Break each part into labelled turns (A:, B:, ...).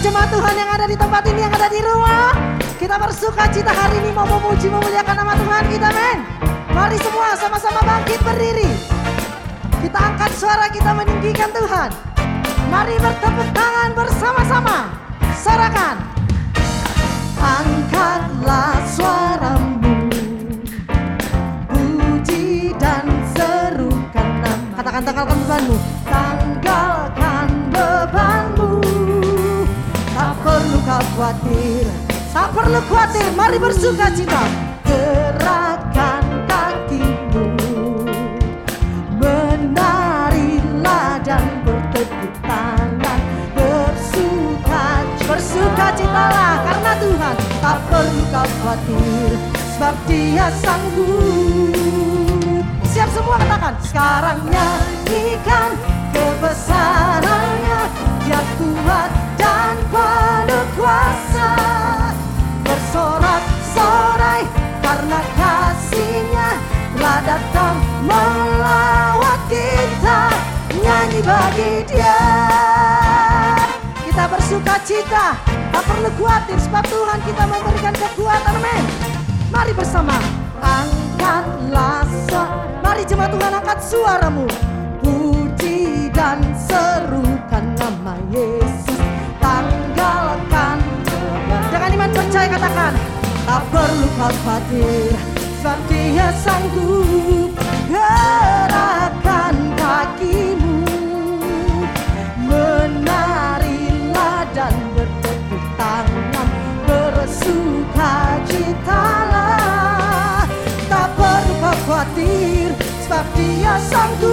A: jemaat Tuhan yang ada di tempat ini, yang ada di rumah. Kita bersuka cita hari ini mau memuji, memuliakan nama Tuhan kita, men. Mari semua sama-sama bangkit berdiri. Kita angkat suara kita meninggikan Tuhan. Mari bertepuk tangan bersama-sama. Sorakan. Angkatlah suaramu. Puji dan serukan nama. Katakan tanggalkan bebanmu. Tak perlu khawatir. Mari bersuka cita. Gerakan kakimu. Menarilah dan bertepuk tangan Bersuka Bersuka citalah karena Tuhan Tak perlu kau khawatir Sebab dia sanggup Siap semua katakan Sekarang nyanyikan cita Tak perlu khawatir sebab Tuhan kita memberikan kekuatan men Mari bersama. Angkatlah suara Mari jemaat Tuhan angkat suaramu. Puji dan serukan nama Yesus. Tanggalkan. Dengan iman percaya katakan Tak perlu khawatir Sebab dia sanggup. Gerakan kakimu Citalah Tak perlu kau khawatir Sebab dia sanggup.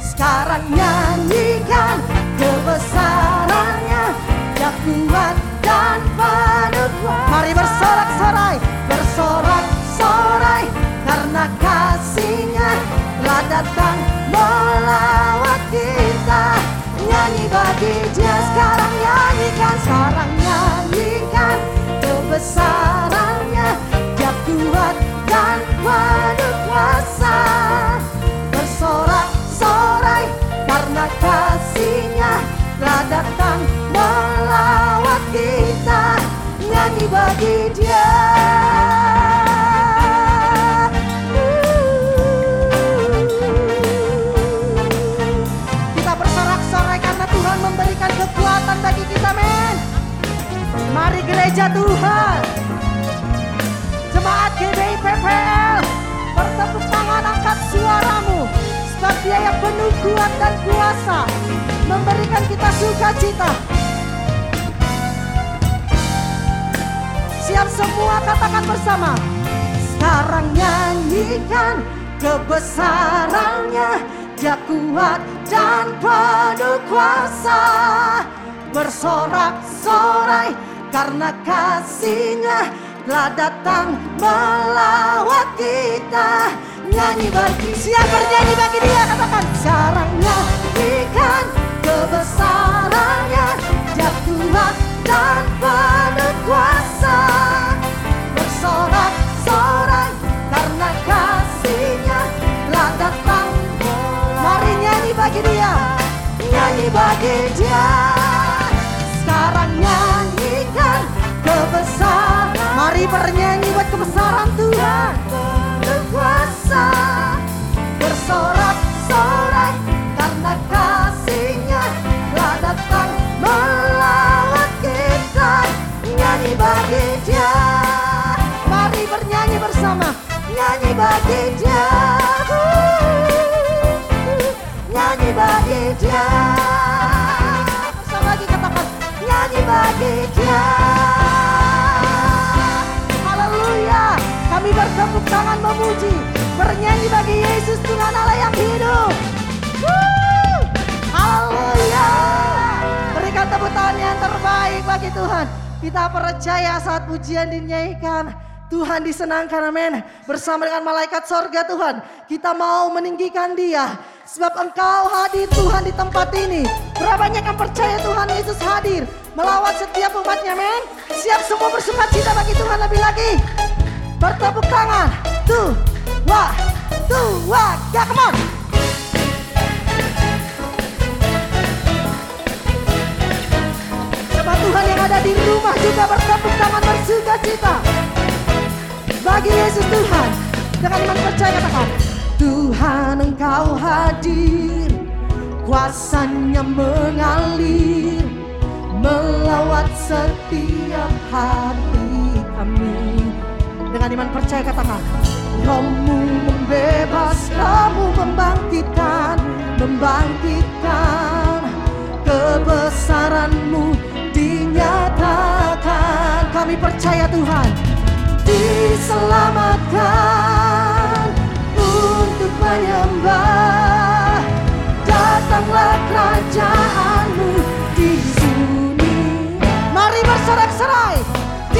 A: Sekarang nyanyikan kebesarannya Dia kuat dan penuh Mari bersorak-sorai Bersorak-sorai Karena kasihnya telah datang melawat kita. Nyanyi bagi dia sekarang nyanyikan. Sekarang kebesarannya Dia kuat dan penuh kuasa Bersorak-sorai karena kasihnya telah datang melawat kita. Nyanyi bagi dia. Kita bersorak-sorai karena Tuhan memberikan kekuatan bagi kita men. Mari gereja Tuhan kuat dan kuasa. Memberikan kita sukacita. Siap semua katakan bersama. Sekarang nyanyikan kebesarannya. Dia kuat dan penuh kuasa. Bersorak-sorai karena kasihnya telah datang melawat kita Nyanyi bagi siap bernyanyi bagi dia katakan. Sekarang nyanyikan kebesarannya. Dan penuh kuasa Bersorak-sorai karena kasihnya. Telah datang Mari nyanyi bagi dia. Nyanyi bagi dia. Sekarang nyanyikan kebesaran. Mari bernyanyi buat kebesaran Tuhan Berkuasa Bersorak-sorai Karena kasihnya telah datang melawat kita. Nyanyi bagi dia. Mari bernyanyi bersama. Nyanyi bagi dia. Nyanyi bagi dia. Bersama lagi katakan Nyanyi bagi dia Kami bertepuk tangan memuji Bernyanyi bagi Yesus Tuhan Allah yang hidup! Haleluya! Berikan tepuk tangan yang terbaik bagi Tuhan. Kita percaya saat pujian dinyanyikan Tuhan disenangkan amin. Bersama dengan malaikat sorga Tuhan Kita mau meninggikan dia. Sebab engkau hadir Tuhan di tempat ini. Berapa banyak yang percaya Tuhan Yesus hadir Melawat setiap umatnya men Siap semua bersuka cita bagi Tuhan lebih lagi Bertepuk tangan Tuh Wah Ya come on ada di rumah juga bertepuk tangan bersuka cita. Bagi Yesus Tuhan, dengan iman percaya katakan, Tuhan engkau hadir, kuasanya mengalir, melawat setiap hati. Dengan iman percaya katakan, Rohmu membebas, kamu membangkitkan, membangkitkan kebesaranmu dinyatakan. Kami percaya Tuhan diselamatkan untuk menyembah. Datanglah kerajaanmu di sini. Mari bersorak-sorai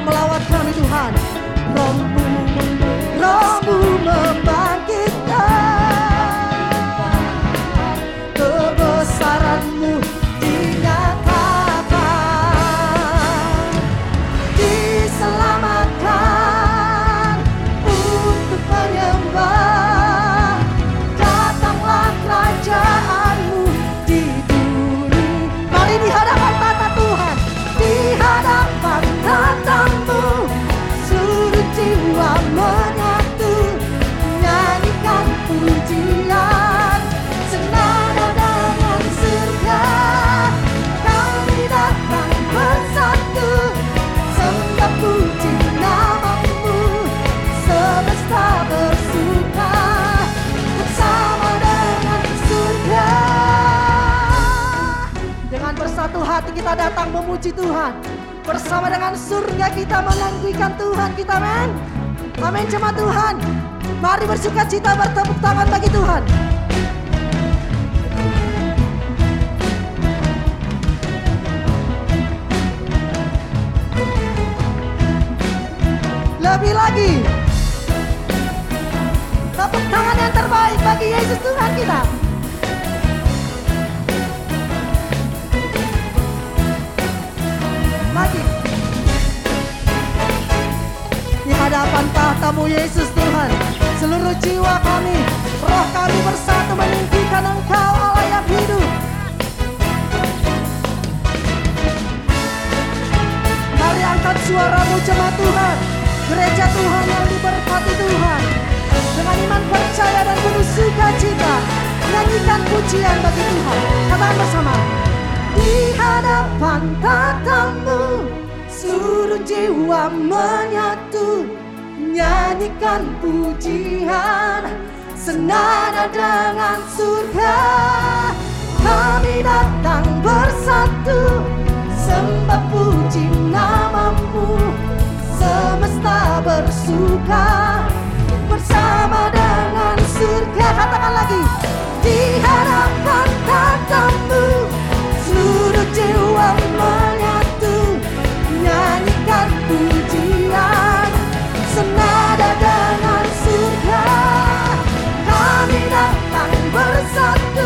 A: percaya memuji Tuhan. Bersama dengan surga kita menanggikan Tuhan kita men. Amin jemaat Tuhan. Mari bersuka cita bertepuk tangan bagi Tuhan. Lebih lagi tepuk tangan yang terbaik bagi Yesus Tuhan kita tahtamu Yesus Tuhan. Seluruh jiwa kami roh kami bersatu meninggikan engkau Allah yang hidup. Mari angkat suaramu jemaat Tuhan. Gereja Tuhan yang diberkati Tuhan. Dengan iman percaya dan penuh sukacita Nyanyikan pujian bagi Tuhan. Katakan bersama. Di hadapan tatamu Seluruh jiwa menyatu Nyanyikan pujian Senada dengan surga. Kami datang bersatu Sembah puji namamu. Semesta bersuka Bersama dengan surga. Katakan lagi Di hadapan tatamu Seluruh jiwa menyatu. Nyanyikan pujian Senada dengan surga Kami datang bersatu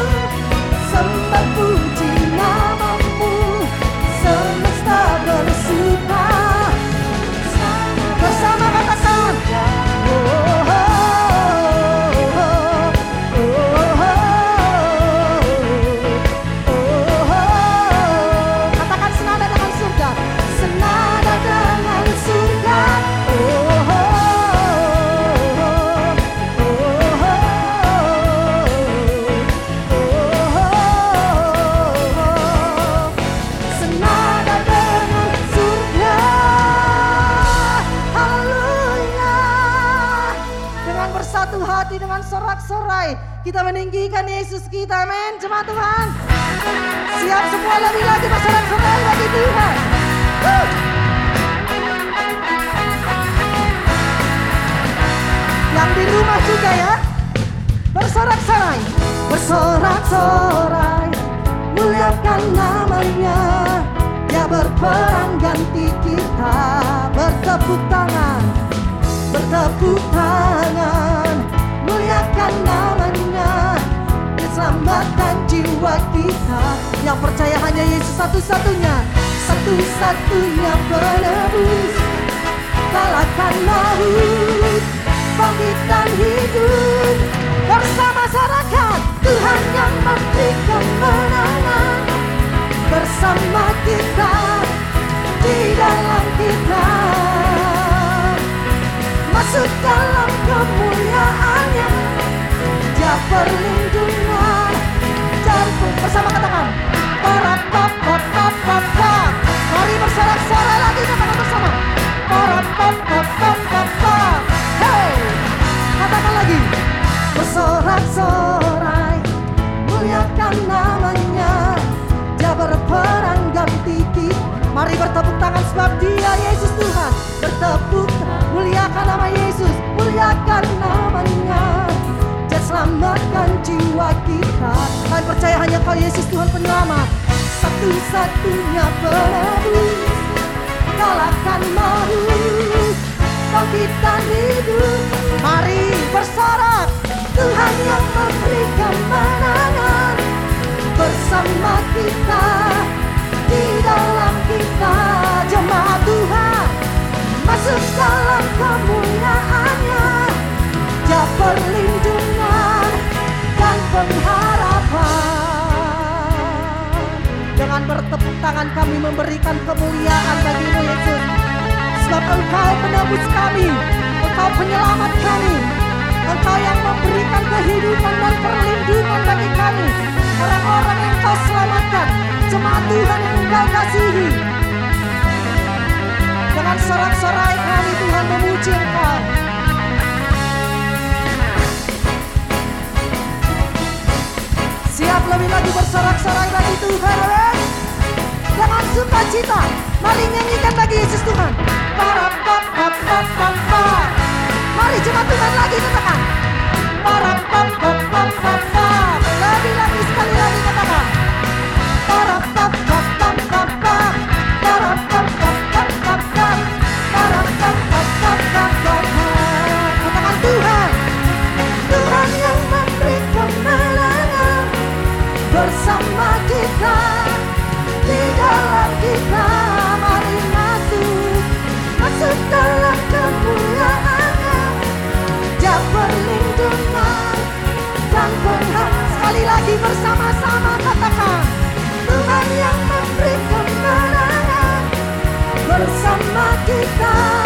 A: sorak-sorai. Kita meninggikan Yesus kita, amin. Jemaat Tuhan. Siap semua lebih lagi bersorak-sorai bagi Tuhan. Woo! Yang di rumah juga ya. Bersorak-sorai. Bersorak-sorai. Muliakan namanya. Dia berperang ganti kita. Bertepuk tangan. Bertepuk tangan. Muliakan namanya. Dia selamatkan jiwa kita. Yang percaya hanya Yesus satu-satunya. Satu-satunya penebus. Kalahkan maut bangkitkan hidup bersama masyarakat Tuhan yang memberi kemenangan bersama kita di dalam kita masuk dalam kemuliaannya dia perlindungan dan bersama katakan para papa papa papa mari bersorak-sorai lagi katakan bersama. Para papa papa papa hey! Katakan lagi. Bersorak-sorai. Muliakan namanya. Dia berperang ganti kita mari bertepuk tangan sebab dia Yesus Tuhan. Bertepuk muliakan nama Yesus. Muliakan namanya selamatkan jiwa kita. Kalian percaya hanya kau Yesus Tuhan penyelamat. Satu-satunya penebus tangan kami memberikan kemuliaan bagimu Yesus. Sebab engkau penebus kami engkau penyelamat kami engkau yang memberikan kehidupan dan perlindungan bagi kami. Orang-orang yang kau selamatkan jemaat Tuhan yang engkau kasihi. Dengan sorak-sorai kami Tuhan memuji engkau. Siap lebih lagi bersorak-sorai bagi Tuhan. amin. Dengan sukacita Mari nyanyikan bagi Yesus Tuhan. Para pa pa pa pa pa Mari jemaat Tuhan lagi katakan. Para pa pa pa pa pa Lebih lagi sekali lagi katakan. Para pa pa di dalam kita. Mari masuk masuk dalam kemuliaannya. Dia perlindungan dan pengharapan sekali lagi bersama-sama katakan Tuhan yang memberi kemenangan bersama kita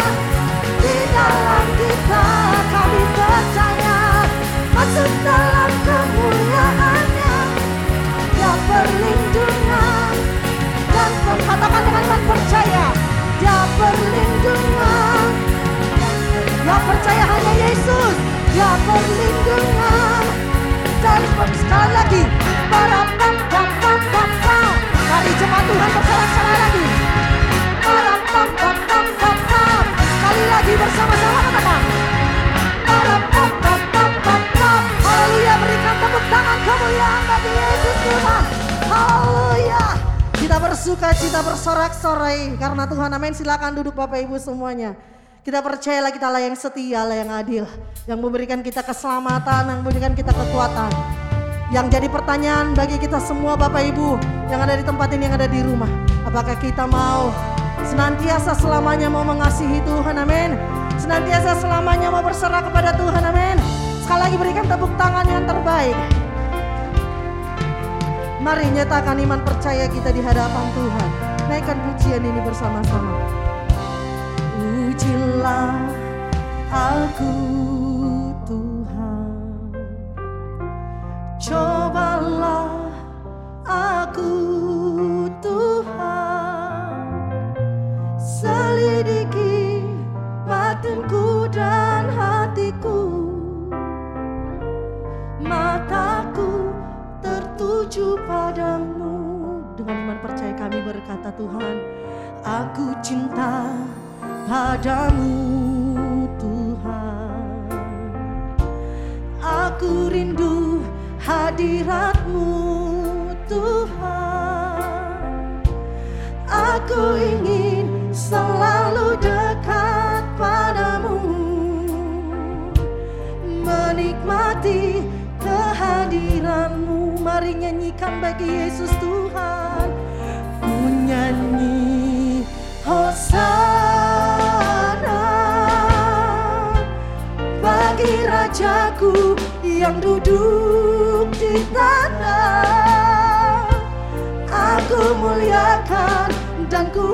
A: cita bersorak-sorai karena Tuhan amin silakan duduk Bapak Ibu semuanya kita percayalah kita lah yang setia, lah yang adil, yang memberikan kita keselamatan, yang memberikan kita kekuatan. Yang jadi pertanyaan bagi kita semua Bapak Ibu yang ada di tempat ini, yang ada di rumah. Apakah kita mau senantiasa selamanya mau mengasihi Tuhan, amin. Senantiasa selamanya mau berserah kepada Tuhan, amin. Sekali lagi berikan tepuk tangan yang terbaik. Mari nyatakan iman percaya kita di hadapan Tuhan. Naikkan pujian ini bersama-sama. Ujilah aku Tuhan. Cobalah aku Tuhan. Selidiki batinku dan hatiku. Tertuju padamu Iman percaya kami berkata Tuhan Aku cinta padamu Tuhan. Aku rindu hadiratmu Tuhan. Aku ingin selalu dekat padamu Menikmati kehadiranmu. Mari nyanyikan bagi Yesus Hosana Bagi Rajaku yang duduk di tanah. Aku muliakan dan ku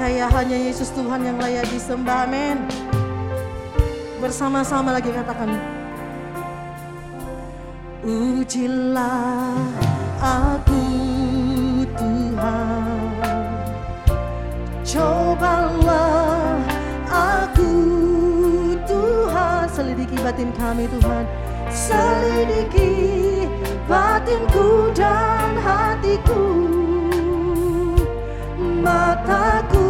A: percaya hanya Yesus Tuhan yang layak disembah amin. Bersama-sama lagi katakan Ujilah aku Tuhan. Cobalah aku Tuhan. Selidiki batin kami Tuhan. Selidiki batinku dan hatiku Mataku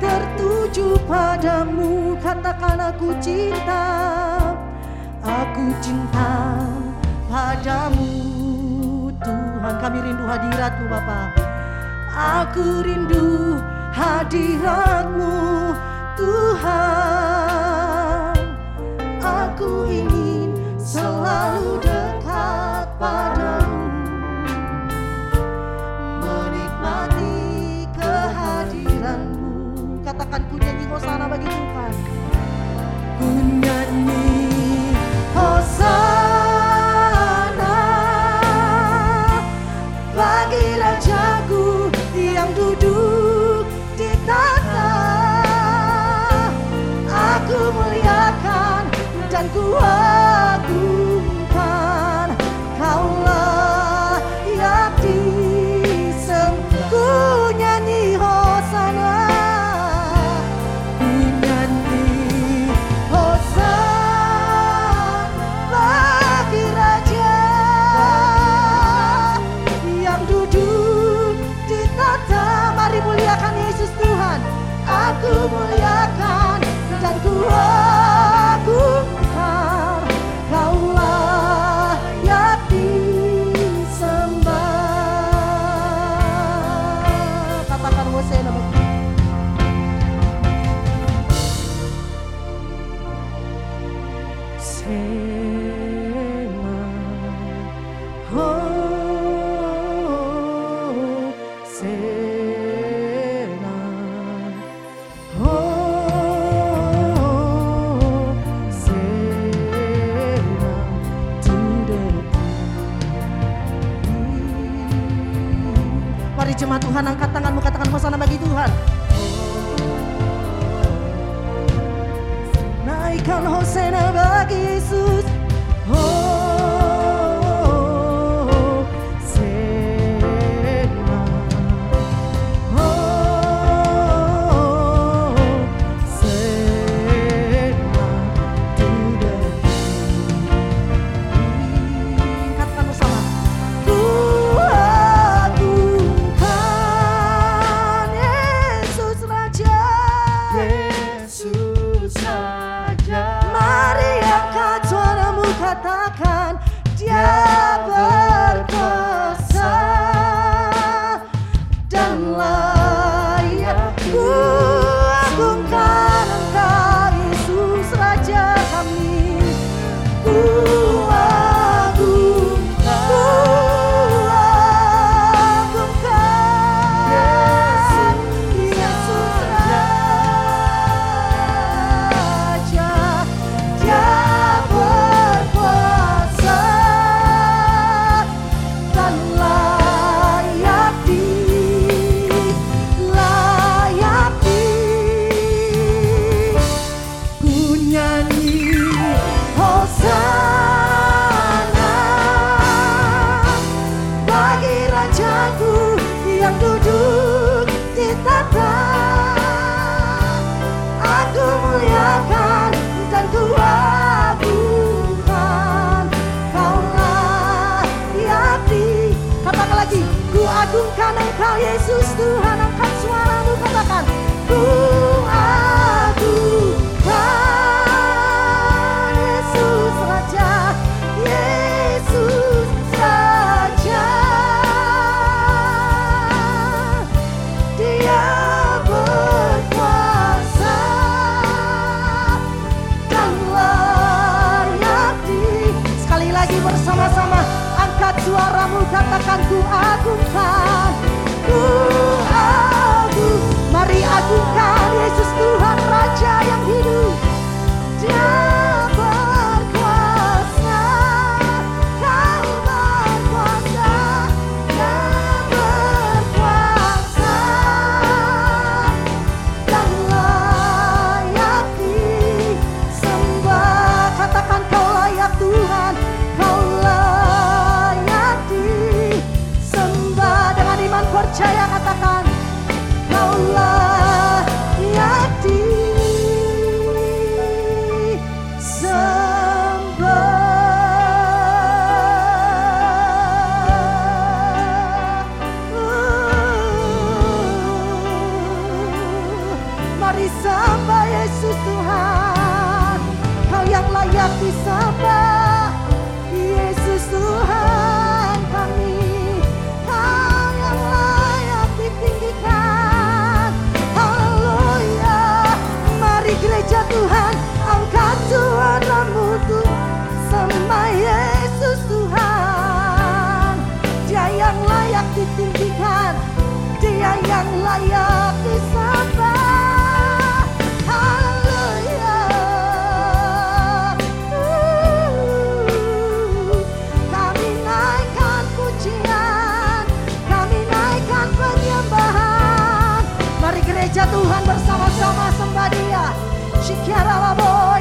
A: tertuju padamu Katakan aku cinta. Aku cinta padamu Tuhan Kami rindu hadiratmu Bapak Aku rindu hadiratmu Tuhan. Aku ingin selalu aku tak Shikara la boy.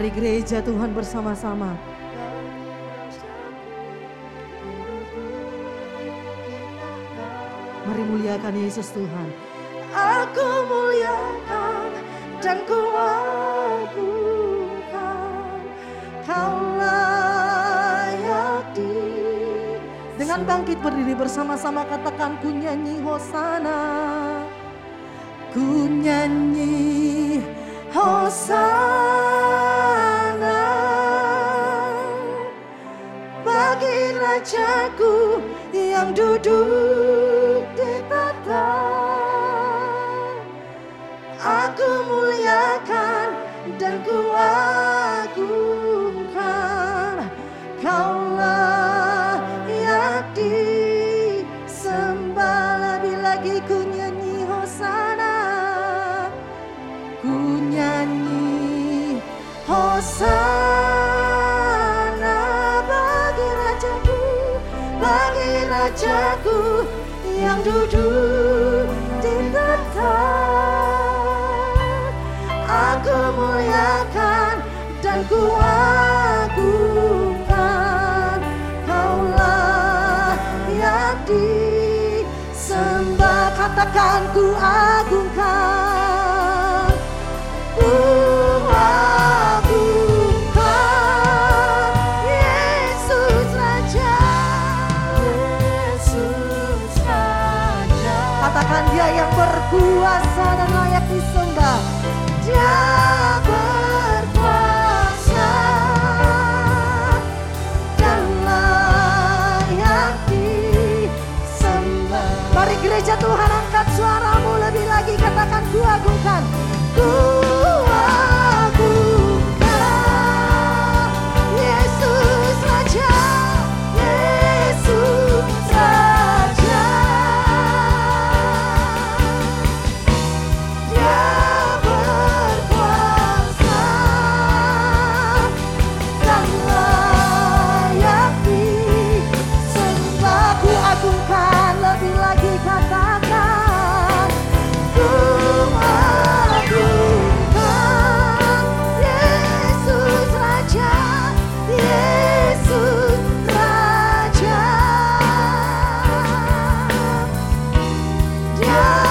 A: Mari gereja Tuhan bersama-sama. Mari muliakan Yesus Tuhan. Aku muliakan dan ku Kau layak Dengan bangkit berdiri bersama-sama katakan ku nyanyi Hosana Ku nyanyi Hosana rajaku yang duduk di tata, Aku muliakan dan kuat. duduk di tetap Aku muliakan dan ku agungkan Kaulah yang disembah. Katakan ku go.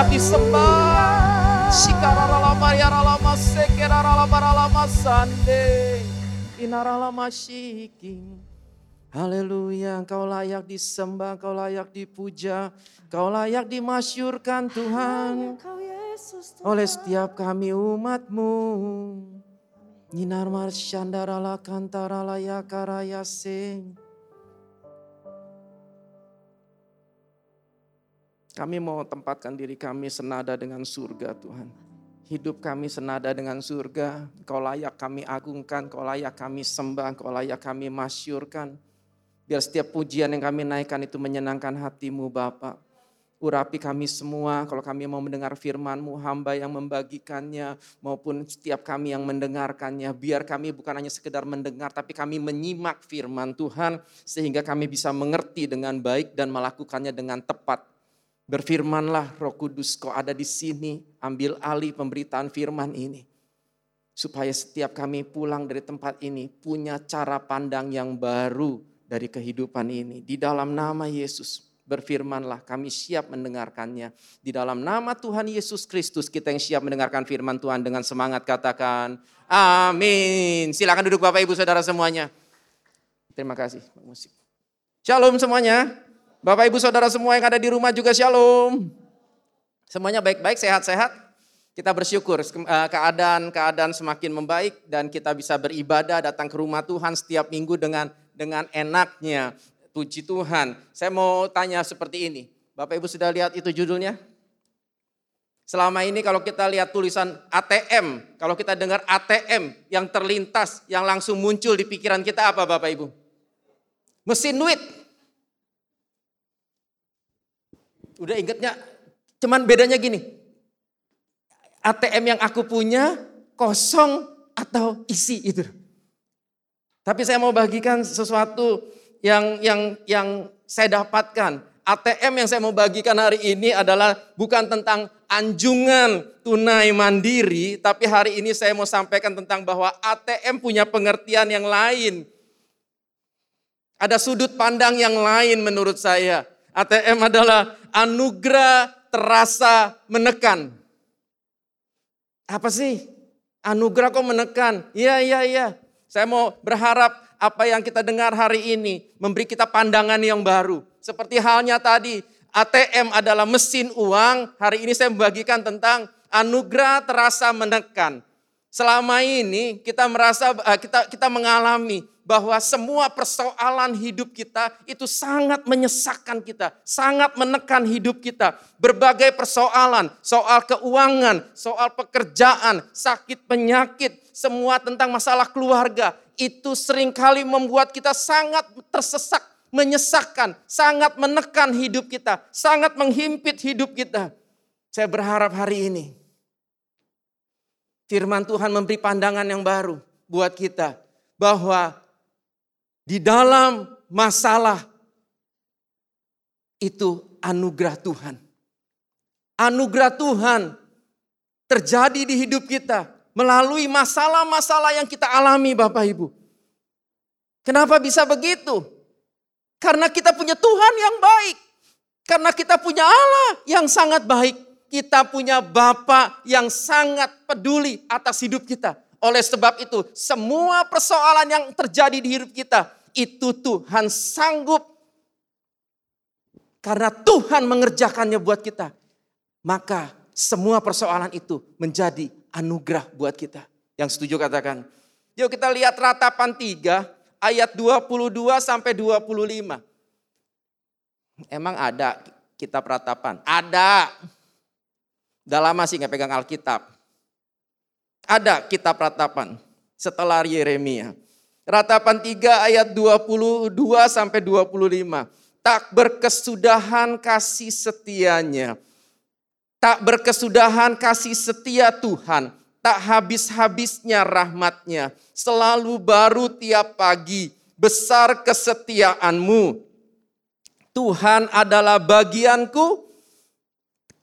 A: Layak disembah.
B: Shikararalama yaralama sekeraralama sande. Inaralama shiking. Haleluya, Engkau layak disembah, Engkau layak dipuja, Engkau layak dimasyurkan Tuhan. Oleh setiap kami umatmu. Ninar marsyandarala kantarala yakaraya sing. Kami mau tempatkan diri kami senada dengan surga Tuhan. Hidup kami senada dengan surga. Kau layak kami agungkan, kau layak kami sembah, kau layak kami masyurkan. Biar setiap pujian yang kami naikkan itu menyenangkan hatimu Bapak. Urapi kami semua kalau kami mau mendengar firman-Mu, hamba yang membagikannya maupun setiap kami yang mendengarkannya. Biar kami bukan hanya sekedar mendengar tapi kami menyimak firman Tuhan sehingga kami bisa mengerti dengan baik dan melakukannya dengan tepat Berfirmanlah roh kudus kau ada di sini, ambil alih pemberitaan firman ini. Supaya setiap kami pulang dari tempat ini punya cara pandang yang baru dari kehidupan ini. Di dalam nama Yesus berfirmanlah kami siap mendengarkannya. Di dalam nama Tuhan Yesus Kristus kita yang siap mendengarkan firman Tuhan dengan semangat katakan amin. Silakan duduk Bapak Ibu Saudara semuanya. Terima kasih. Shalom semuanya. Bapak Ibu Saudara semua yang ada di rumah juga shalom. Semuanya baik-baik, sehat-sehat. Kita bersyukur keadaan-keadaan semakin membaik dan kita bisa beribadah datang ke rumah Tuhan setiap minggu dengan dengan enaknya. Puji Tuhan. Saya mau tanya seperti ini. Bapak Ibu sudah lihat itu judulnya? Selama ini kalau kita lihat tulisan ATM, kalau kita dengar ATM yang terlintas, yang langsung muncul di pikiran kita apa Bapak Ibu? Mesin duit. Udah ingetnya, cuman bedanya gini. ATM yang aku punya kosong atau isi itu. Tapi saya mau bagikan sesuatu yang yang yang saya dapatkan. ATM yang saya mau bagikan hari ini adalah bukan tentang anjungan tunai mandiri, tapi hari ini saya mau sampaikan tentang bahwa ATM punya pengertian yang lain. Ada sudut pandang yang lain menurut saya. ATM adalah anugerah terasa menekan. Apa sih? Anugerah kok menekan? Iya, iya, iya. Saya mau berharap apa yang kita dengar hari ini memberi kita pandangan yang baru. Seperti halnya tadi, ATM adalah mesin uang. Hari ini saya membagikan tentang anugerah terasa menekan. Selama ini kita merasa eh, kita kita mengalami bahwa semua persoalan hidup kita itu sangat menyesakkan kita, sangat menekan hidup kita. Berbagai persoalan, soal keuangan, soal pekerjaan, sakit penyakit, semua tentang masalah keluarga, itu sering kali membuat kita sangat tersesak, menyesakkan, sangat menekan hidup kita, sangat menghimpit hidup kita. Saya berharap hari ini firman Tuhan memberi pandangan yang baru buat kita bahwa di dalam masalah itu anugerah Tuhan. Anugerah Tuhan terjadi di hidup kita melalui masalah-masalah yang kita alami Bapak Ibu. Kenapa bisa begitu? Karena kita punya Tuhan yang baik. Karena kita punya Allah yang sangat baik kita punya Bapa yang sangat peduli atas hidup kita. Oleh sebab itu, semua persoalan yang terjadi di hidup kita, itu Tuhan sanggup. Karena Tuhan mengerjakannya buat kita. Maka semua persoalan itu menjadi anugerah buat kita. Yang setuju katakan. Yuk kita lihat ratapan 3 ayat 22 sampai 25. Emang ada kitab ratapan? Ada. Udah lama sih nggak pegang Alkitab. Ada kitab ratapan setelah Yeremia. Ratapan 3 ayat 22 sampai 25. Tak berkesudahan kasih setianya. Tak berkesudahan kasih setia Tuhan. Tak habis-habisnya rahmatnya. Selalu baru tiap pagi. Besar kesetiaanmu. Tuhan adalah bagianku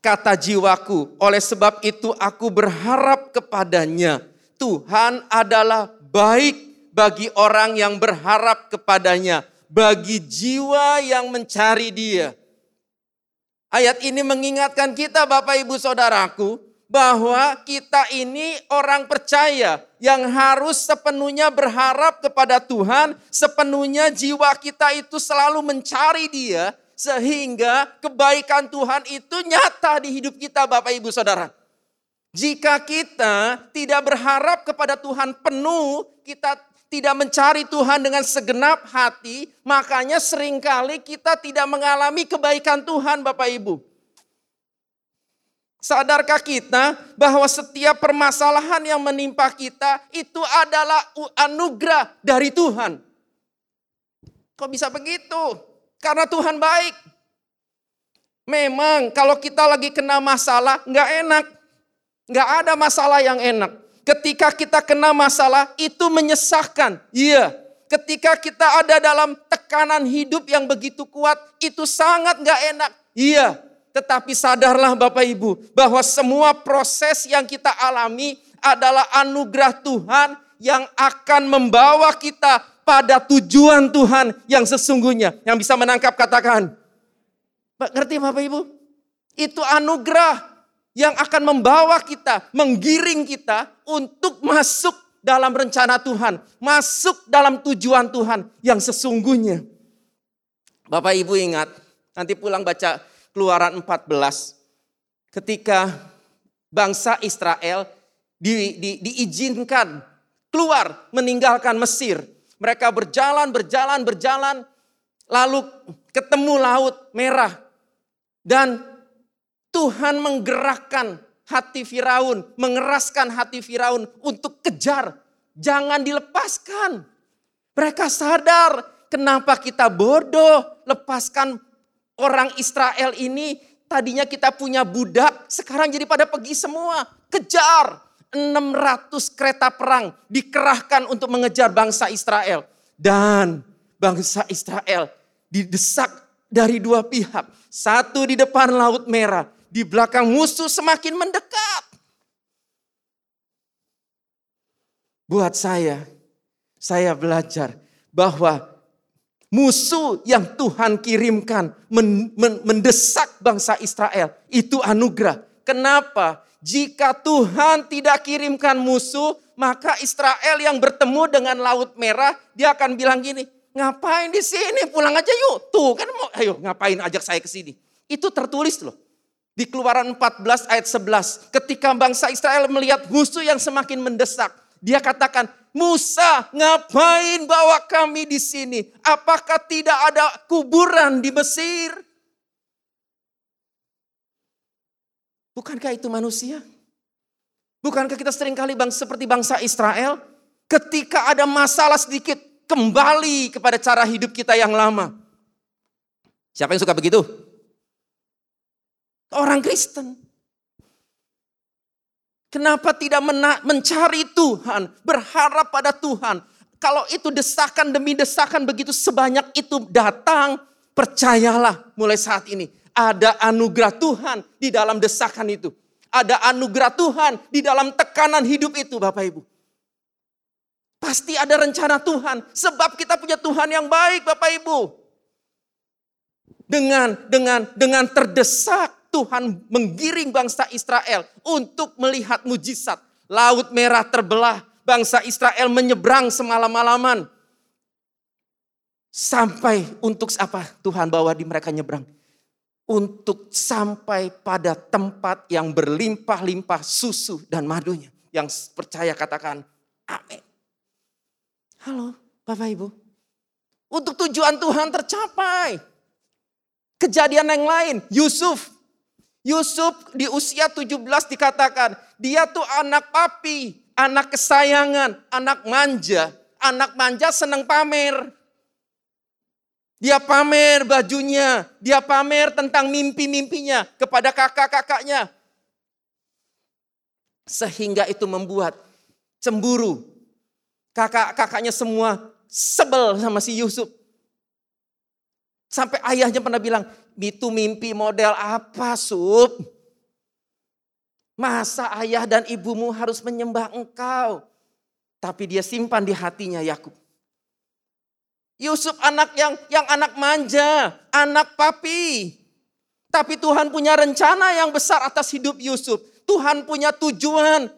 B: kata jiwaku. Oleh sebab itu aku berharap kepadanya. Tuhan adalah baik bagi orang yang berharap kepadanya. Bagi jiwa yang mencari dia. Ayat ini mengingatkan kita Bapak Ibu Saudaraku bahwa kita ini orang percaya yang harus sepenuhnya berharap kepada Tuhan, sepenuhnya jiwa kita itu selalu mencari Dia sehingga kebaikan Tuhan itu nyata di hidup kita Bapak Ibu Saudara. Jika kita tidak berharap kepada Tuhan penuh, kita tidak mencari Tuhan dengan segenap hati, makanya sering kali kita tidak mengalami kebaikan Tuhan Bapak Ibu. Sadarkah kita bahwa setiap permasalahan yang menimpa kita itu adalah anugerah dari Tuhan? Kok bisa begitu? Karena Tuhan baik. Memang kalau kita lagi kena masalah nggak enak. Nggak ada masalah yang enak. Ketika kita kena masalah itu menyesakkan. Iya. Ketika kita ada dalam tekanan hidup yang begitu kuat itu sangat gak enak. Iya. Tetapi sadarlah Bapak Ibu bahwa semua proses yang kita alami adalah anugerah Tuhan yang akan membawa kita pada tujuan Tuhan yang sesungguhnya. Yang bisa menangkap katakan. Ngerti Bapak Ibu? Itu anugerah yang akan membawa kita, menggiring kita untuk masuk dalam rencana Tuhan, masuk dalam tujuan Tuhan yang sesungguhnya. Bapak Ibu ingat, nanti pulang baca Keluaran 14. Ketika bangsa Israel di, di, diizinkan keluar meninggalkan Mesir. Mereka berjalan, berjalan, berjalan, lalu ketemu laut merah. Dan Tuhan menggerakkan hati Firaun, mengeraskan hati Firaun untuk kejar, jangan dilepaskan. Mereka sadar kenapa kita bodoh lepaskan orang Israel ini. Tadinya kita punya budak, sekarang jadi pada pergi semua. Kejar. 600 kereta perang dikerahkan untuk mengejar bangsa Israel. Dan bangsa Israel didesak dari dua pihak. Satu di depan Laut Merah, di belakang musuh semakin mendekat. Buat saya, saya belajar bahwa musuh yang Tuhan kirimkan mendesak bangsa Israel itu anugerah. Kenapa? Jika Tuhan tidak kirimkan musuh, maka Israel yang bertemu dengan Laut Merah, dia akan bilang gini, ngapain di sini? Pulang aja yuk. Tuh kan mau, ayo ngapain ajak saya ke sini. Itu tertulis loh. Di keluaran 14 ayat 11. Ketika bangsa Israel melihat musuh yang semakin mendesak. Dia katakan, Musa ngapain bawa kami di sini? Apakah tidak ada kuburan di Mesir? Bukankah itu manusia? Bukankah kita sering kali bang seperti bangsa Israel? Ketika ada masalah sedikit, kembali kepada cara hidup kita yang lama. Siapa yang suka begitu? Orang Kristen. Kenapa tidak mencari Tuhan, berharap pada Tuhan? Kalau itu desakan demi desakan begitu sebanyak itu datang, percayalah mulai saat ini. Ada anugerah Tuhan di dalam desakan itu. Ada anugerah Tuhan di dalam tekanan hidup itu Bapak Ibu. Pasti ada rencana Tuhan. Sebab kita punya Tuhan yang baik Bapak Ibu. Dengan dengan dengan terdesak Tuhan menggiring bangsa Israel untuk melihat mujizat. Laut merah terbelah, bangsa Israel menyeberang semalam-malaman. Sampai untuk apa Tuhan bawa di mereka nyebrang? Untuk sampai pada tempat yang berlimpah-limpah susu dan madunya. Yang percaya katakan amin. Halo Bapak Ibu. Untuk tujuan Tuhan tercapai. Kejadian yang lain, Yusuf Yusuf di usia 17 dikatakan, dia tuh anak papi, anak kesayangan, anak manja. Anak manja senang pamer. Dia pamer bajunya, dia pamer tentang mimpi-mimpinya kepada kakak-kakaknya. Sehingga itu membuat cemburu. Kakak-kakaknya semua sebel sama si Yusuf. Sampai ayahnya pernah bilang, itu mimpi model apa Sup? Masa ayah dan ibumu harus menyembah engkau? Tapi dia simpan di hatinya Yakub. Yusuf anak yang yang anak manja, anak papi. Tapi Tuhan punya rencana yang besar atas hidup Yusuf. Tuhan punya tujuan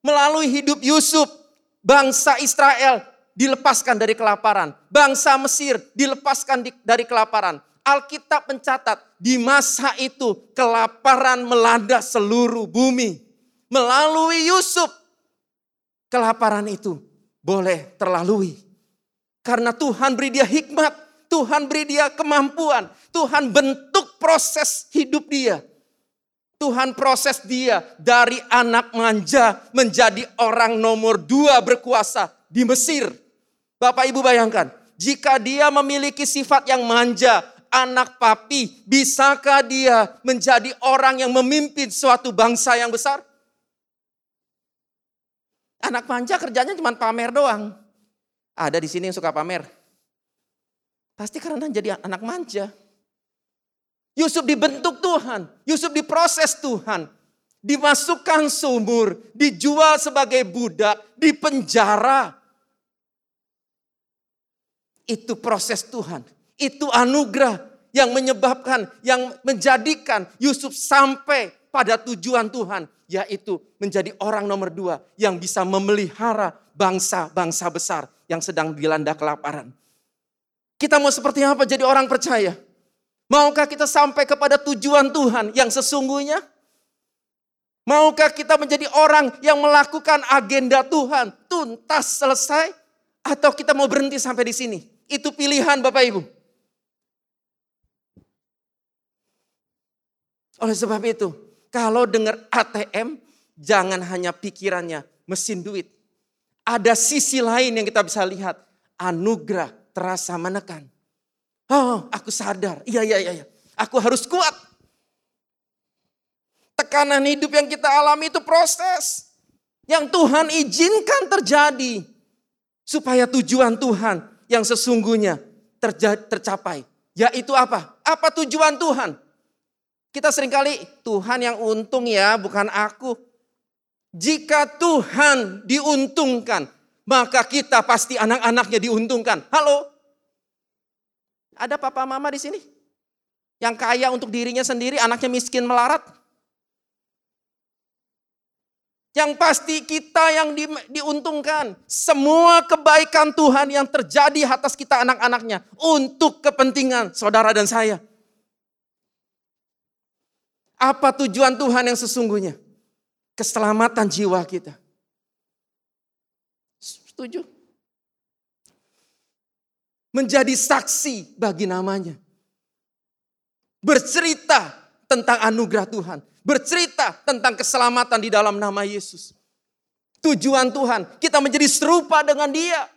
B: melalui hidup Yusuf. Bangsa Israel dilepaskan dari kelaparan. Bangsa Mesir dilepaskan dari kelaparan. Alkitab mencatat di masa itu kelaparan melanda seluruh bumi. Melalui Yusuf kelaparan itu boleh terlalui. Karena Tuhan beri dia hikmat, Tuhan beri dia kemampuan, Tuhan bentuk proses hidup dia. Tuhan proses dia dari anak manja menjadi orang nomor dua berkuasa di Mesir. Bapak Ibu bayangkan, jika dia memiliki sifat yang manja, anak papi, bisakah dia menjadi orang yang memimpin suatu bangsa yang besar? Anak manja kerjanya cuma pamer doang. Ada di sini yang suka pamer. Pasti karena jadi anak manja. Yusuf dibentuk Tuhan, Yusuf diproses Tuhan, dimasukkan sumur, dijual sebagai budak, di penjara. Itu proses Tuhan, itu anugerah yang menyebabkan, yang menjadikan Yusuf sampai pada tujuan Tuhan, yaitu menjadi orang nomor dua yang bisa memelihara bangsa-bangsa besar yang sedang dilanda kelaparan. Kita mau seperti apa jadi orang percaya? Maukah kita sampai kepada tujuan Tuhan yang sesungguhnya? Maukah kita menjadi orang yang melakukan agenda Tuhan tuntas selesai? Atau kita mau berhenti sampai di sini? Itu pilihan Bapak Ibu. Oleh sebab itu, kalau dengar ATM, jangan hanya pikirannya mesin duit. Ada sisi lain yang kita bisa lihat. Anugerah terasa menekan. Oh, aku sadar. Iya, iya, iya. iya. Aku harus kuat. Tekanan hidup yang kita alami itu proses. Yang Tuhan izinkan terjadi. Supaya tujuan Tuhan yang sesungguhnya tercapai. Yaitu apa? Apa tujuan Tuhan? Kita sering kali, Tuhan yang untung ya, bukan aku. Jika Tuhan diuntungkan, maka kita pasti anak-anaknya diuntungkan. Halo? Ada papa mama di sini? Yang kaya untuk dirinya sendiri, anaknya miskin melarat? Yang pasti kita yang di, diuntungkan. Semua kebaikan Tuhan yang terjadi atas kita anak-anaknya. Untuk kepentingan saudara dan saya. Apa tujuan Tuhan yang sesungguhnya? Keselamatan jiwa kita. Setuju? menjadi saksi bagi namanya. Bercerita tentang anugerah Tuhan. Bercerita tentang keselamatan di dalam nama Yesus. Tujuan Tuhan, kita menjadi serupa dengan dia.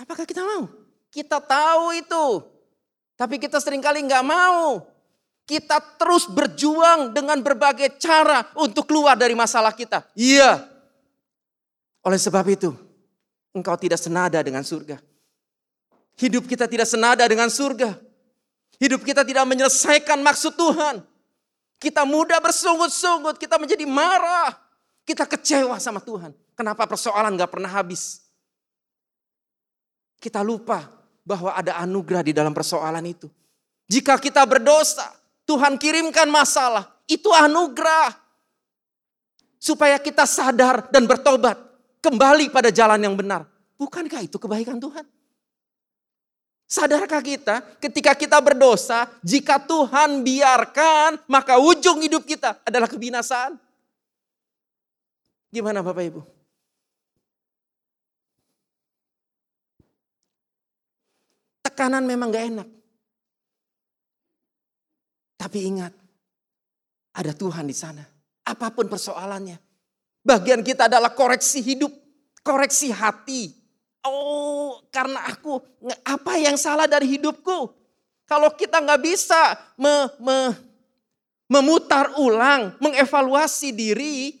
B: Apakah kita mau? Kita tahu itu. Tapi kita sering kali nggak mau. Kita terus berjuang dengan berbagai cara untuk keluar dari masalah kita. Iya. Oleh sebab itu, engkau tidak senada dengan surga. Hidup kita tidak senada dengan surga. Hidup kita tidak menyelesaikan maksud Tuhan. Kita mudah bersungut-sungut, kita menjadi marah. Kita kecewa sama Tuhan. Kenapa persoalan gak pernah habis? Kita lupa bahwa ada anugerah di dalam persoalan itu. Jika kita berdosa, Tuhan kirimkan masalah. Itu anugerah. Supaya kita sadar dan bertobat kembali pada jalan yang benar. Bukankah itu kebaikan Tuhan? Sadarkah kita ketika kita berdosa, jika Tuhan biarkan, maka ujung hidup kita adalah kebinasaan? Gimana Bapak Ibu? Tekanan memang gak enak. Tapi ingat, ada Tuhan di sana. Apa pun persoalannya, Bagian kita adalah koreksi hidup, koreksi hati. Oh, karena aku apa yang salah dari hidupku? Kalau kita nggak bisa me, me, memutar ulang, mengevaluasi diri,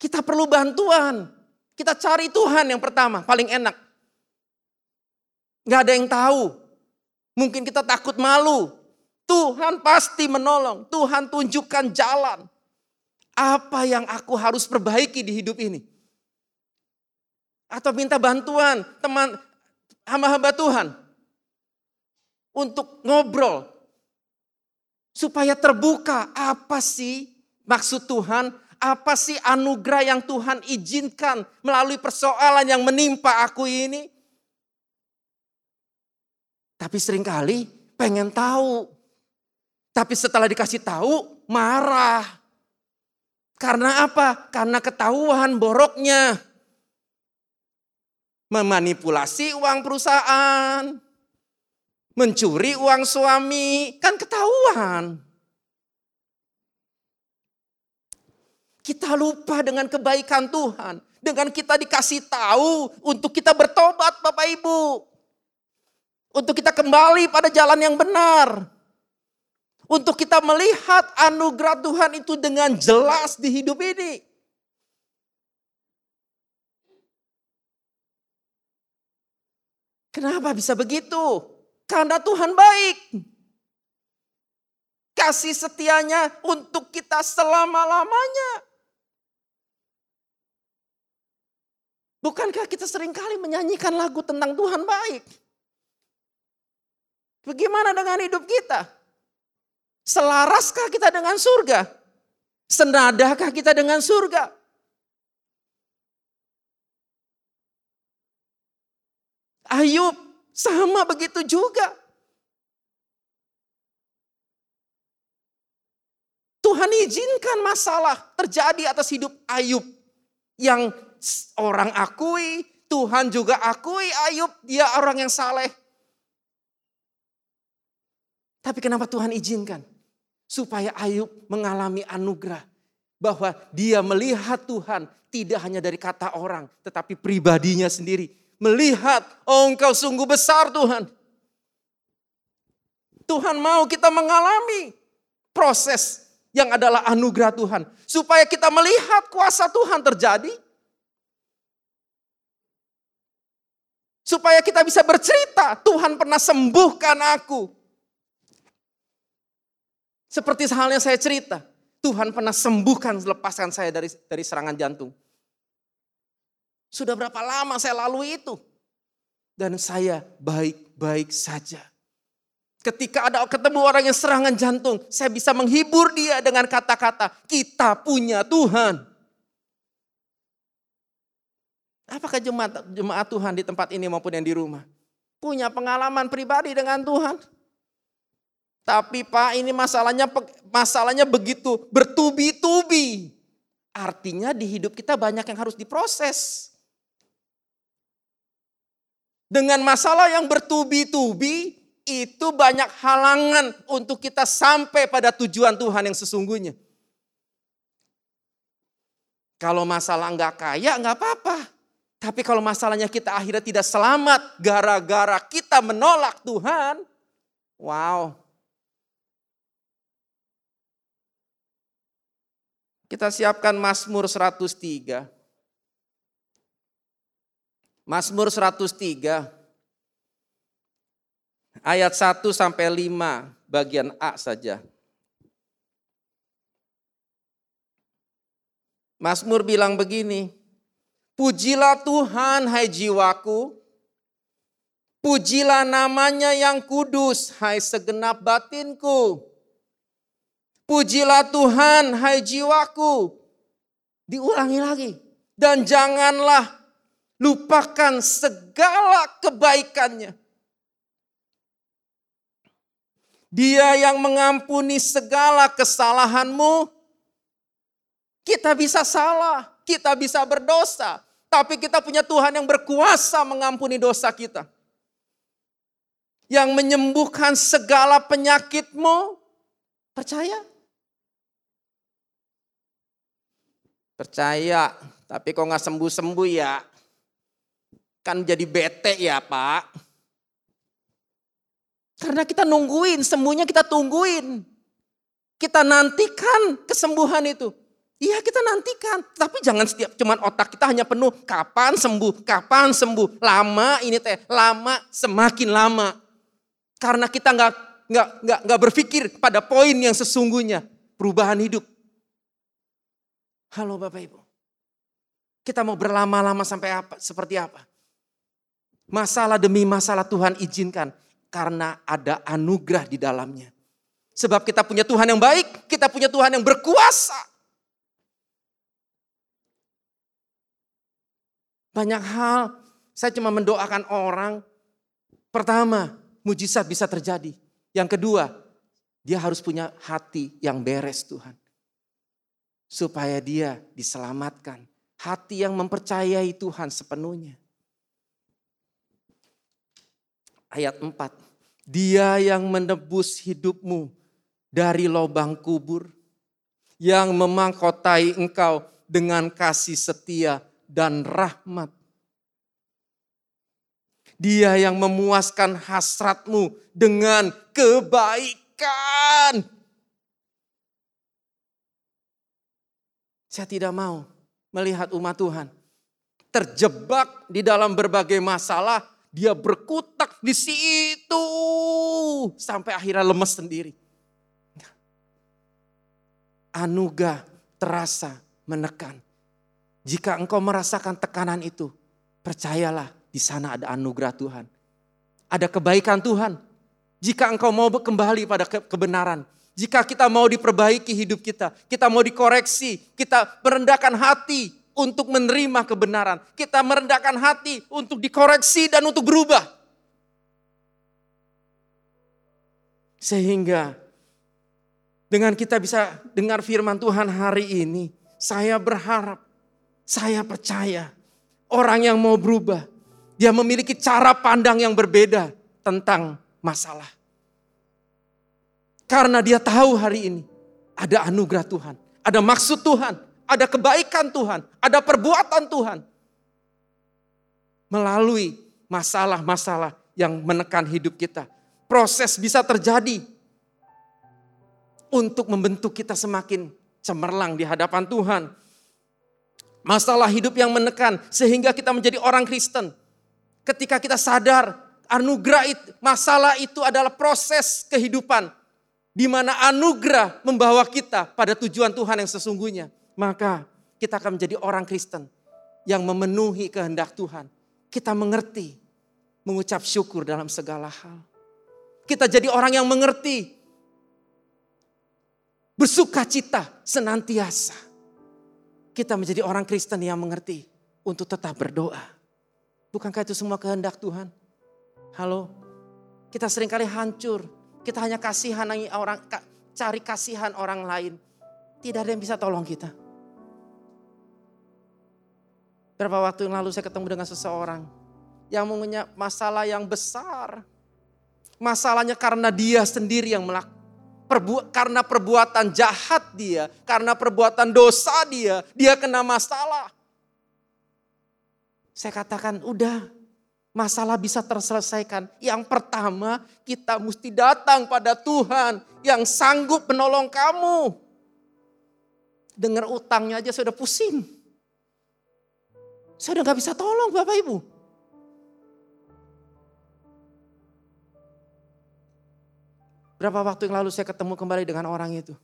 B: kita perlu bantuan. Kita cari Tuhan yang pertama, paling enak. Gak ada yang tahu. Mungkin kita takut malu. Tuhan pasti menolong. Tuhan tunjukkan jalan. Apa yang aku harus perbaiki di hidup ini? Atau minta bantuan teman hamba-hamba Tuhan untuk ngobrol, Supaya terbuka apa sih maksud Tuhan, apa sih anugerah yang Tuhan izinkan melalui persoalan yang menimpa aku ini. Tapi sering kali pengen tahu. Tapi setelah dikasih tahu marah. Karena apa? Karena ketahuan boroknya. Memanipulasi uang perusahaan. Mencuri uang suami. Kan ketahuan. Kita lupa dengan kebaikan Tuhan. Dengan kita dikasih tahu untuk kita bertobat Bapak Ibu. Untuk kita kembali pada jalan yang benar. Untuk kita melihat anugerah Tuhan itu dengan jelas di hidup ini. Kenapa bisa begitu? Karena Tuhan baik. Kasih setianya untuk kita selama-lamanya. Bukankah kita sering kali menyanyikan lagu tentang Tuhan baik? Bagaimana dengan hidup kita? Selaraskah kita dengan surga? Senadahkah kita dengan surga? Ayub sama begitu juga. Tuhan izinkan masalah terjadi atas hidup Ayub yang orang akui, Tuhan juga akui Ayub dia orang yang saleh. Tapi kenapa Tuhan izinkan? Supaya Ayub mengalami anugerah. Bahwa dia melihat Tuhan tidak hanya dari kata orang. Tetapi pribadinya sendiri. Melihat, oh engkau sungguh besar Tuhan. Tuhan mau kita mengalami proses yang adalah anugerah Tuhan. Supaya kita melihat kuasa Tuhan terjadi. Supaya kita bisa bercerita, Tuhan pernah sembuhkan aku. Seperti halnya saya cerita, Tuhan pernah sembuhkan, lepaskan saya dari dari serangan jantung. Sudah berapa lama saya lalui itu? Dan saya baik-baik saja. Ketika ada ketemu orang yang serangan jantung, saya bisa menghibur dia dengan kata-kata, kita punya Tuhan. Apakah jemaat, jemaat Tuhan di tempat ini maupun yang di rumah? Punya pengalaman pribadi dengan Tuhan? Tapi Pak ini masalahnya masalahnya begitu bertubi-tubi. Artinya di hidup kita banyak yang harus diproses. Dengan masalah yang bertubi-tubi itu banyak halangan untuk kita sampai pada tujuan Tuhan yang sesungguhnya. Kalau masalah nggak kaya nggak apa-apa. Tapi kalau masalahnya kita akhirnya tidak selamat gara-gara kita menolak Tuhan. Wow, Kita siapkan Mazmur 103. Mazmur 103 ayat 1 sampai 5 bagian A saja. Mazmur bilang begini, Pujilah Tuhan hai jiwaku, pujilah namanya yang kudus hai segenap batinku. Pujilah Tuhan, hai jiwaku. Diulangi lagi. Dan janganlah lupakan segala kebaikannya. Dia yang mengampuni segala kesalahanmu. Kita bisa salah, kita bisa berdosa. Tapi kita punya Tuhan yang berkuasa mengampuni dosa kita. Yang menyembuhkan segala penyakitmu. Percaya? Percaya, tapi kok nggak sembuh-sembuh ya? Kan jadi bete ya pak. Karena kita nungguin, sembuhnya kita tungguin. Kita nantikan kesembuhan itu. Iya kita nantikan, tapi jangan setiap cuman otak kita hanya penuh kapan sembuh, kapan sembuh. Lama ini teh, lama semakin lama. Karena kita nggak nggak nggak nggak berpikir pada poin yang sesungguhnya perubahan hidup. Halo Bapak Ibu. Kita mau berlama-lama sampai apa? Seperti apa? Masalah demi masalah Tuhan izinkan karena ada anugerah di dalamnya. Sebab kita punya Tuhan yang baik, kita punya Tuhan yang berkuasa. Banyak hal, saya cuma mendoakan orang. Pertama, mujizat bisa terjadi. Yang kedua, dia harus punya hati yang beres Tuhan. Supaya dia diselamatkan. Hati yang mempercayai Tuhan sepenuhnya. Ayat 4. Dia yang menebus hidupmu dari lubang kubur. Yang memangkotai engkau dengan kasih setia dan rahmat. Dia yang memuaskan hasratmu dengan kebaikan. Saya tidak mau melihat umat Tuhan terjebak di dalam berbagai masalah, dia berkutak di situ sampai akhirnya lemes sendiri. Anugerah terasa menekan. Jika engkau merasakan tekanan itu, percayalah di sana ada anugerah Tuhan. Ada kebaikan Tuhan. Jika engkau mau kembali pada kebenaran, jika kita mau diperbaiki hidup kita, kita mau dikoreksi, kita merendahkan hati untuk menerima kebenaran, kita merendahkan hati untuk dikoreksi dan untuk berubah. Sehingga dengan kita bisa dengar firman Tuhan hari ini, saya berharap saya percaya orang yang mau berubah, dia memiliki cara pandang yang berbeda tentang masalah. Karena dia tahu hari ini ada anugerah Tuhan, ada maksud Tuhan, ada kebaikan Tuhan, ada perbuatan Tuhan. Melalui masalah-masalah yang menekan hidup kita. Proses bisa terjadi untuk membentuk kita semakin cemerlang di hadapan Tuhan masalah hidup yang menekan sehingga kita menjadi orang Kristen. Ketika kita sadar anugerah itu, masalah itu adalah proses kehidupan di mana anugerah membawa kita pada tujuan Tuhan yang sesungguhnya, maka kita akan menjadi orang Kristen yang memenuhi kehendak Tuhan. Kita mengerti, mengucap syukur dalam segala hal. Kita jadi orang yang mengerti, bersuka cita senantiasa kita menjadi orang Kristen yang mengerti untuk tetap berdoa. Bukankah itu semua kehendak Tuhan? Halo, kita sering kali hancur. Kita hanya kasihan orang, cari kasihan orang lain. Tidak ada yang bisa tolong kita. Berapa waktu yang lalu saya ketemu dengan seseorang yang punya masalah yang besar. Masalahnya karena dia sendiri yang melakukan Perbu karena perbuatan jahat dia, karena perbuatan dosa dia, dia kena masalah. Saya katakan, udah, masalah bisa terselesaikan. Yang pertama, kita mesti datang pada Tuhan yang sanggup menolong kamu. Dengar utangnya aja sudah pusing. Saya udah gak bisa tolong Bapak Ibu. Berapa waktu yang lalu saya ketemu kembali dengan orang itu.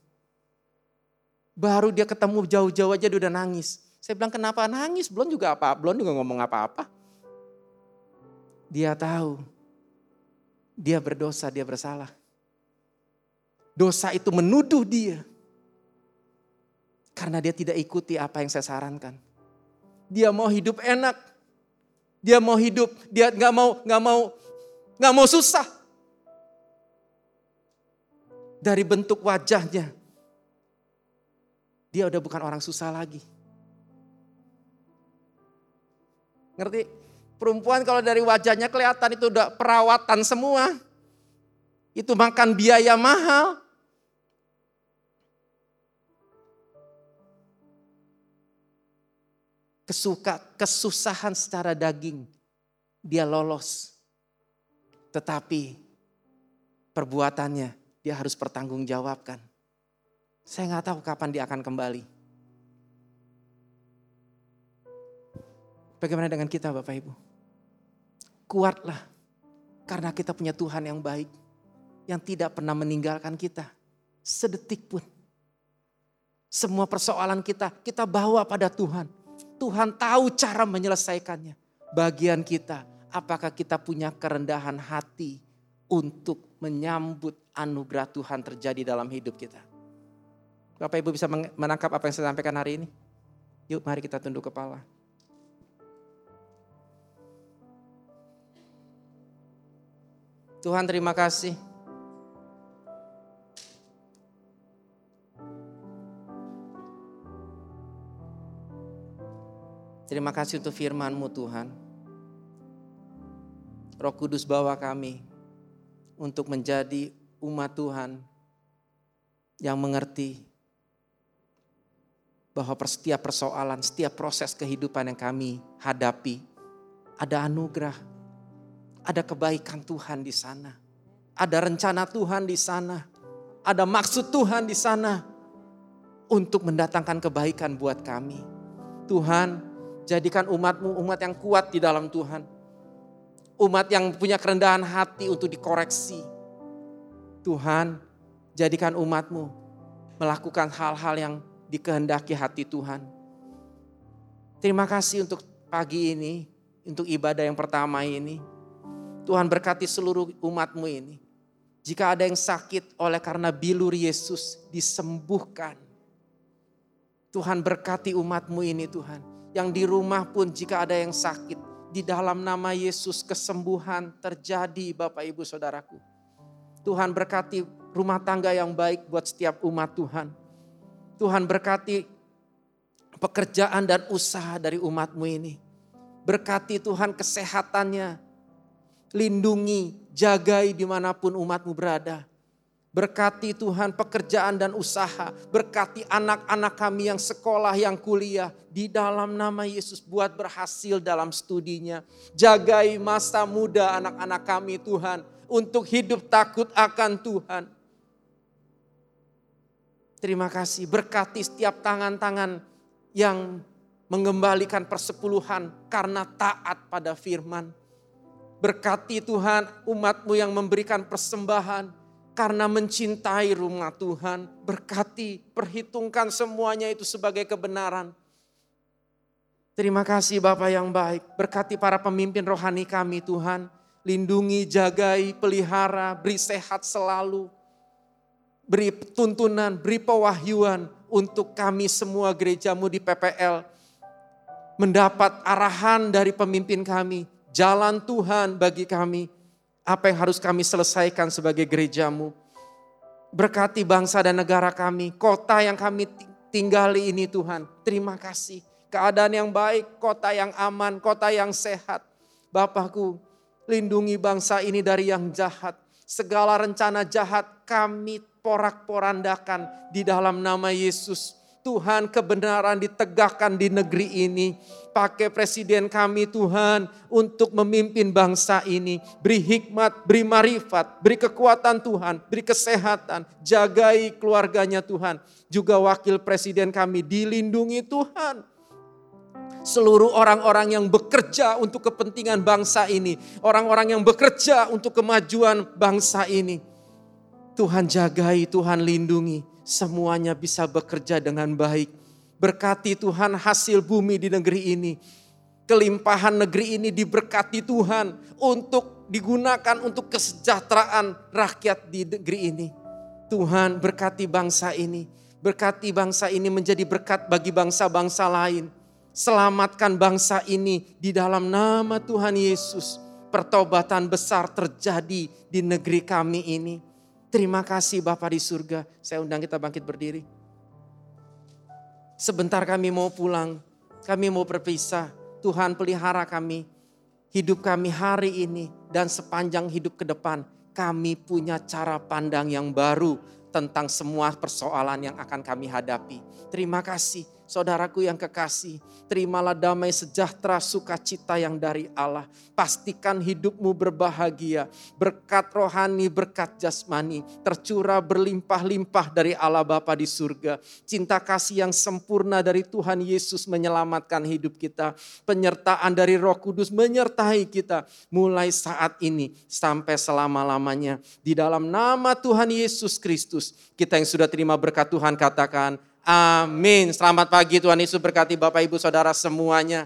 B: Baru dia ketemu jauh-jauh aja dia udah nangis. Saya bilang kenapa nangis? Belum juga apa, belum juga ngomong apa-apa. Dia tahu dia berdosa, dia bersalah. Dosa itu menuduh dia. Karena dia tidak ikuti apa yang saya sarankan. Dia mau hidup enak. Dia mau hidup, dia nggak mau nggak mau nggak mau susah dari bentuk wajahnya. Dia udah bukan orang susah lagi. Ngerti? Perempuan kalau dari wajahnya kelihatan itu udah perawatan semua. Itu makan biaya mahal. Kesuka, kesusahan secara daging. Dia lolos. Tetapi perbuatannya dia harus pertanggungjawabkan. Saya nggak tahu kapan dia akan kembali. Bagaimana dengan kita Bapak Ibu? Kuatlah karena kita punya Tuhan yang baik. Yang tidak pernah meninggalkan kita. Sedetik pun. Semua persoalan kita, kita bawa pada Tuhan. Tuhan tahu cara menyelesaikannya. Bagian kita, apakah kita punya kerendahan hati untuk menyambut anugerah Tuhan terjadi dalam hidup kita. Bapak Ibu bisa menangkap apa yang saya sampaikan hari ini? Yuk mari kita tunduk kepala. Tuhan terima kasih. Terima kasih untuk firman-Mu Tuhan. Roh Kudus bawa kami untuk menjadi umat Tuhan yang mengerti bahwa setiap persoalan, setiap proses kehidupan yang kami hadapi, ada anugerah, ada kebaikan Tuhan di sana, ada rencana Tuhan di sana, ada maksud Tuhan di sana untuk mendatangkan kebaikan buat kami. Tuhan, jadikan umatmu umat yang kuat di dalam Tuhan. Umat yang punya kerendahan hati untuk dikoreksi. Tuhan, jadikan umatmu melakukan hal-hal yang dikehendaki hati Tuhan. Terima kasih untuk pagi ini, untuk ibadah yang pertama ini. Tuhan berkati seluruh umatmu ini. Jika ada yang sakit oleh karena bilur Yesus disembuhkan. Tuhan berkati umatmu ini Tuhan. Yang di rumah pun jika ada yang sakit. Di dalam nama Yesus kesembuhan terjadi Bapak Ibu Saudaraku. Tuhan berkati rumah tangga yang baik buat setiap umat Tuhan. Tuhan berkati pekerjaan dan usaha dari umatmu ini. Berkati Tuhan kesehatannya. Lindungi, jagai di mana pun umatmu berada. Berkati Tuhan pekerjaan dan usaha. Berkati anak-anak kami yang sekolah, yang kuliah. Di dalam nama Yesus buat berhasil dalam studinya. Jagai masa muda anak-anak kami Tuhan. Untuk hidup takut akan Tuhan Terima kasih berkati setiap tangan-tangan yang mengembalikan persepuluhan karena taat pada firman. Berkati Tuhan umatmu yang memberikan persembahan karena mencintai rumah Tuhan. Berkati, perhitungkan semuanya itu sebagai kebenaran. Terima kasih Bapak yang baik. Berkati para pemimpin rohani kami Tuhan. Lindungi, jagai, pelihara, beri sehat selalu beri tuntunan, beri pewahyuan untuk kami semua gerejamu di PPL. Mendapat arahan dari pemimpin kami, jalan Tuhan bagi kami. Apa yang harus kami selesaikan sebagai gerejamu. Berkati bangsa dan negara kami, kota yang kami tinggali ini Tuhan. Terima kasih. Keadaan yang baik, kota yang aman, kota yang sehat. Bapakku, lindungi bangsa ini dari yang jahat. Segala rencana jahat kami porak-porandakan di dalam nama Yesus. Tuhan kebenaran ditegakkan di negeri ini. Pakai presiden kami Tuhan untuk memimpin bangsa ini. Beri hikmat, beri marifat, beri kekuatan Tuhan, beri kesehatan. Jagai keluarganya Tuhan. Juga wakil presiden kami dilindungi Tuhan. Seluruh orang-orang yang bekerja untuk kepentingan bangsa ini. Orang-orang yang bekerja untuk kemajuan bangsa ini Tuhan jagai, Tuhan lindungi. Semuanya bisa bekerja dengan baik. Berkati Tuhan hasil bumi di negeri ini. Kelimpahan negeri ini diberkati Tuhan untuk digunakan untuk kesejahteraan rakyat di negeri ini. Tuhan berkati bangsa ini. Berkati bangsa ini menjadi berkat bagi bangsa-bangsa lain. Selamatkan bangsa ini di dalam nama Tuhan Yesus. Pertobatan besar terjadi di negeri kami ini Terima kasih Bapak di surga. Saya undang kita bangkit berdiri. Sebentar kami mau pulang, kami mau berpisah. Tuhan pelihara kami, hidup kami hari ini dan sepanjang hidup ke depan. Kami punya cara pandang yang baru tentang semua persoalan yang akan kami hadapi. Terima kasih Saudaraku yang kekasih, terimalah damai sejahtera sukacita yang dari Allah. Pastikan hidupmu berbahagia, berkat rohani, berkat jasmani, tercurah berlimpah-limpah dari Allah Bapa di surga. Cinta kasih yang sempurna dari Tuhan Yesus menyelamatkan hidup kita. Penyertaan dari roh kudus menyertai kita mulai saat ini sampai selama-lamanya. Di dalam nama Tuhan Yesus Kristus, kita yang sudah terima berkat Tuhan katakan, Amin. Selamat pagi Tuhan Yesus berkati Bapak Ibu Saudara semuanya.